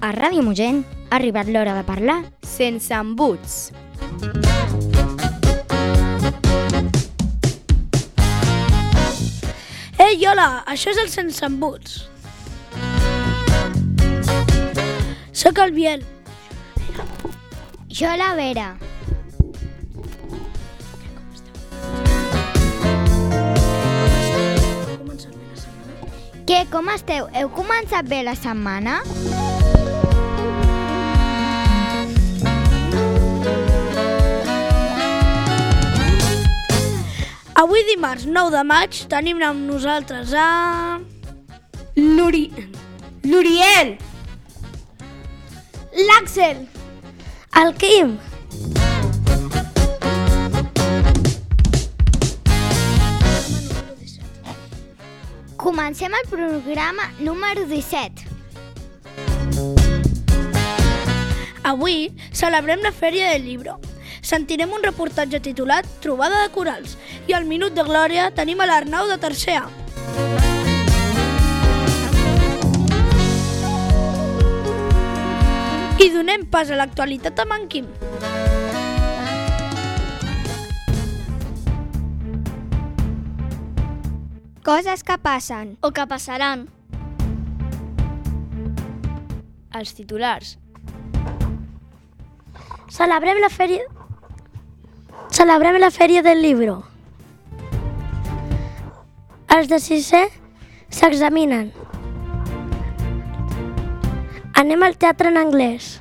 A Ràdio Mogent ha arribat l'hora de parlar sense embuts. Ei, hola, això és el Sense Embuts. Soc el Biel. Jo la Vera. Què, com esteu? Heu començat bé la setmana? Avui dimarts 9 de maig tenim amb nosaltres a... L'Uri... L'Uriel! L'Àxel. El Quim. Comencem el programa número 17. Avui celebrem la Fèria del Llibre. Sentirem un reportatge titulat Trobada de corals i al Minut de Glòria tenim a l'Arnau de tercer. I donem pas a l'actualitat amb en Quim. Coses que passen. O que passaran. Els titulars. Celebrem la fèria... Celebrem la fèria del llibre. Els de sisè s'examinen. Anem al teatre en anglès.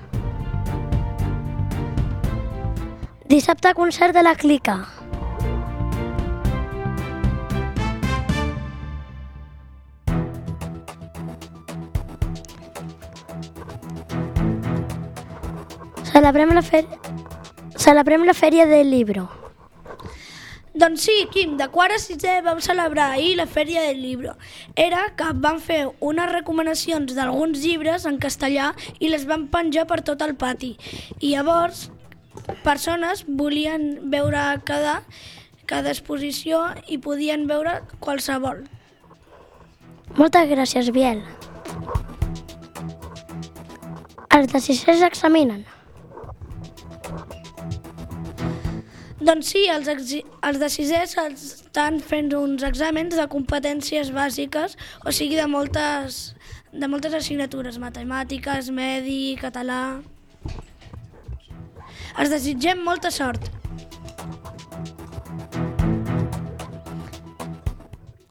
Dissabte concert de la Clica. Celebrem la fèria... Celebrem la fèria del llibre. Doncs sí, Quim, de quart a sisè vam celebrar ahir la Fèria del Llibre. Era que van fer unes recomanacions d'alguns llibres en castellà i les van penjar per tot el pati. I llavors, persones volien veure cada, cada exposició i podien veure qualsevol. Moltes gràcies, Biel. Els de sisè s'examinen. Doncs sí, els, els de sisè estan fent uns exàmens de competències bàsiques, o sigui, de moltes, de moltes assignatures, matemàtiques, medi, català... Els desitgem molta sort.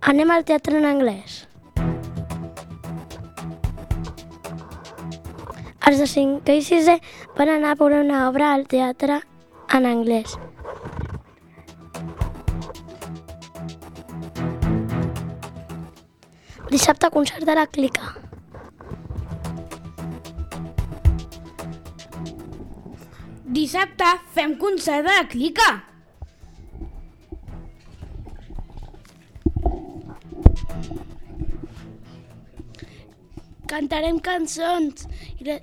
Anem al teatre en anglès. Els de cinquè i sisè van anar a veure una obra al teatre en anglès. Dissabte concert de la Clica. Dissabte fem concert de la Clica. Cantarem cançons. I de...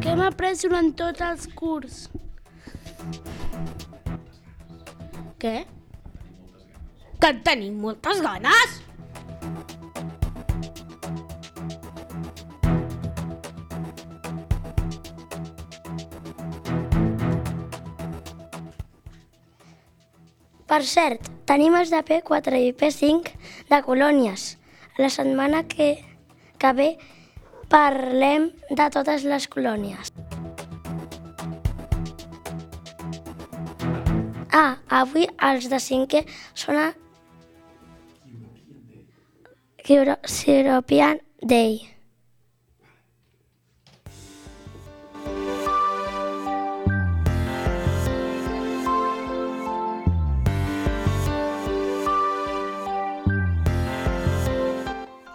Què hem après durant tots els curs? Què? En tenim moltes ganes? Per cert, tenim els de P4 i P5 de colònies. La setmana que, que ve parlem de totes les colònies. Ah, avui els de cinquè són a Euro- European Day.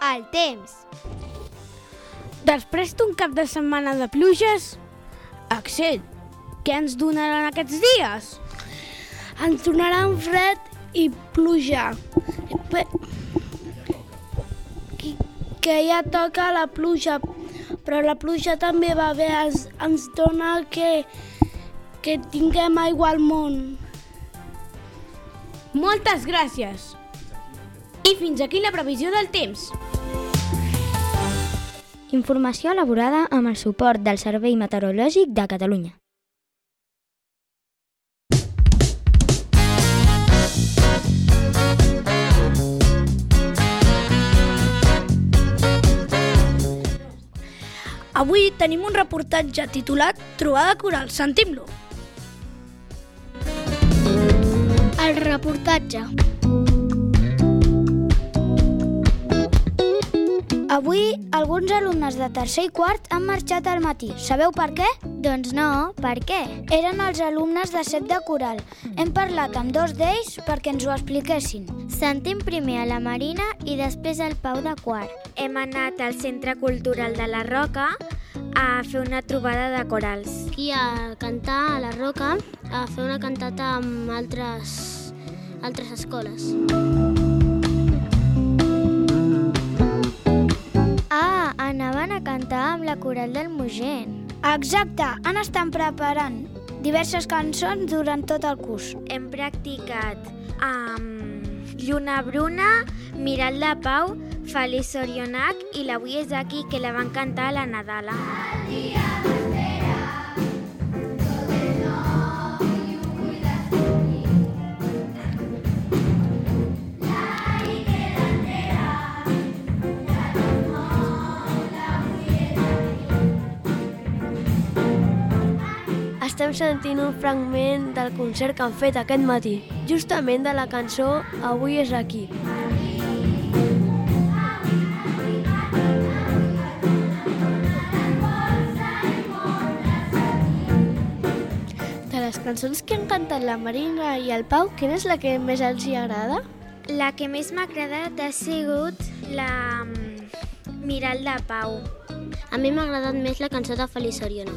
El temps. Després d'un cap de setmana de pluges, Axel, què ens donaran aquests dies? Ens donaran fred i pluja. Que ja toca la pluja, però la pluja també va bé, ens, ens dona que, que tinguem aigua al món. Moltes gràcies. I fins aquí la previsió del temps. Informació elaborada amb el suport del Servei Meteorològic de Catalunya. Avui tenim un reportatge titulat Trobada coral. Sentim-lo. El reportatge. Avui, alguns alumnes de tercer i quart han marxat al matí. Sabeu per què? Doncs no, per què? Eren els alumnes de set de coral. Hem parlat amb dos d'ells perquè ens ho expliquessin. Sentim primer a la Marina i després al Pau de quart. Hem anat al Centre Cultural de la Roca a fer una trobada de corals. aquí a cantar a la Roca, a fer una cantata amb altres, altres escoles. Ah, anaven a cantar amb la coral del Mogent. Exacte, han estat preparant diverses cançons durant tot el curs. Hem practicat amb Lluna Bruna, Miral de Pau, Feliç Orionac i l'Avui és aquí, que la van cantar a la Nadala. Estem sentint un fragment del concert que han fet aquest matí, justament de la cançó Avui és aquí. Cançons que han cantat la Marina i el Pau, quina és la que més els hi agrada? La que més m'ha agradat ha sigut la mm, Miral de Pau. A mi m'ha agradat més la cançó de Feliç Oriona.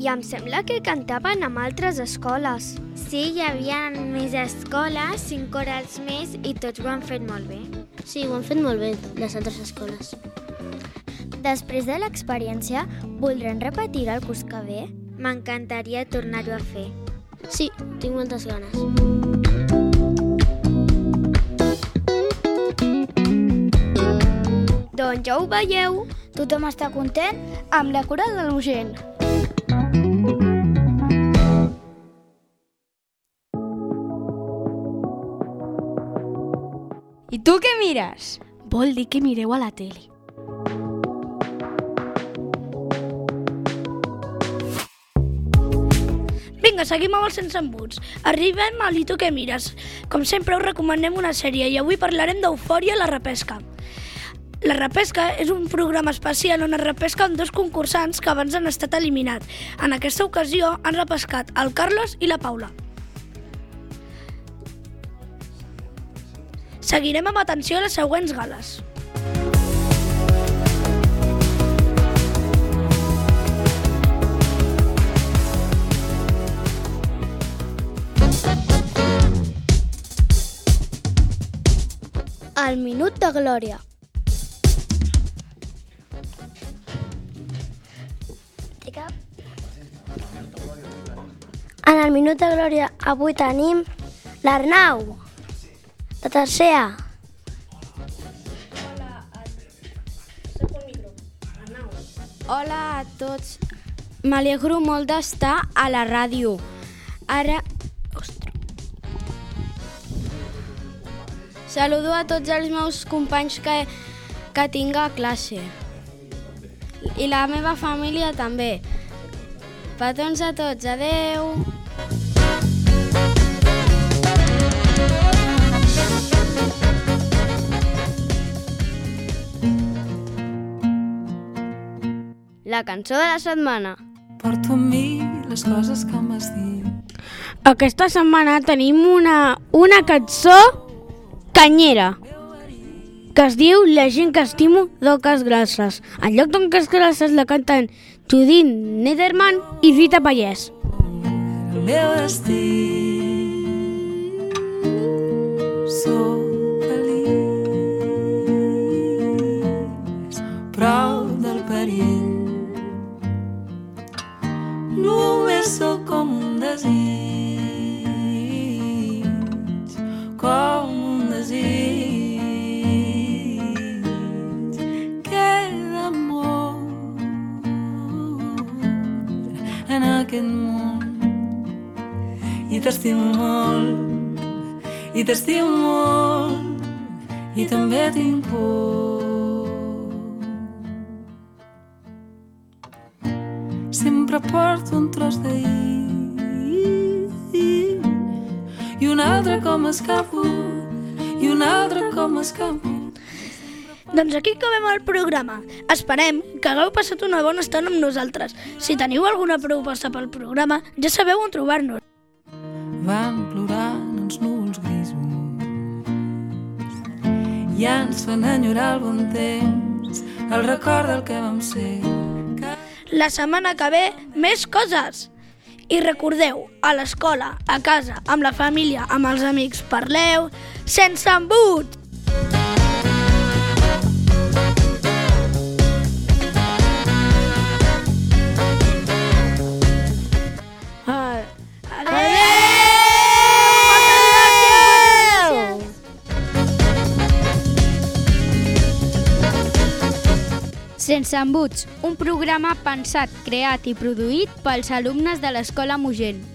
I em sembla que cantaven amb altres escoles. Sí, hi havia més escoles, cinc corals més i tots ho han fet molt bé. Sí, ho han fet molt bé, les altres escoles. Després de l'experiència, voldrem repetir el curs que ve? M'encantaria tornar-ho a fer. Sí, tinc moltes ganes. Doncs ja ho veieu. Tothom està content amb la coral del Mogent. I tu què mires? Vol dir que mireu a la tele. Vinga, seguim amb els sense embuts. Arribem a l'I tu què mires. Com sempre us recomanem una sèrie i avui parlarem d'Eufòria la repesca. La repesca és un programa especial on es repesquen dos concursants que abans han estat eliminats. En aquesta ocasió han repescat el Carlos i la Paula. Seguirem amb atenció a les següents gales. El minut de glòria. En el Minut de Glòria avui tenim l'Arnau, de tercera. Hola a tots. M'alegro molt d'estar a la ràdio. Ara... Saludo a tots els meus companys que, que tinc a classe. I la meva família també. Petons a tots. Adeu. La cançó de la setmana. Porto amb mi les coses que m'has dit. Aquesta setmana tenim una, una cançó canyera que es diu La gent que estimo d'Oques Grasses. En lloc d'Oques Grasses la canten Judit Nederman i Rita Pallès. El meu destí aquest món i t'estimo molt, i t'estimo molt, i també tinc por. Sempre porto un tros d'ahir i un altre com escapo, i un altre com escapo. Doncs aquí acabem el programa. Esperem que hagueu passat una bona estona amb nosaltres. Si teniu alguna proposta pel programa, ja sabeu on trobar-nos. Van plorant uns núvols grisos i ens fan enyorar el bon temps, el record del que vam ser. La setmana que ve, més coses! I recordeu, a l'escola, a casa, amb la família, amb els amics, parleu sense embut! Sense embuts, un programa pensat, creat i produït pels alumnes de l'Escola Mogent.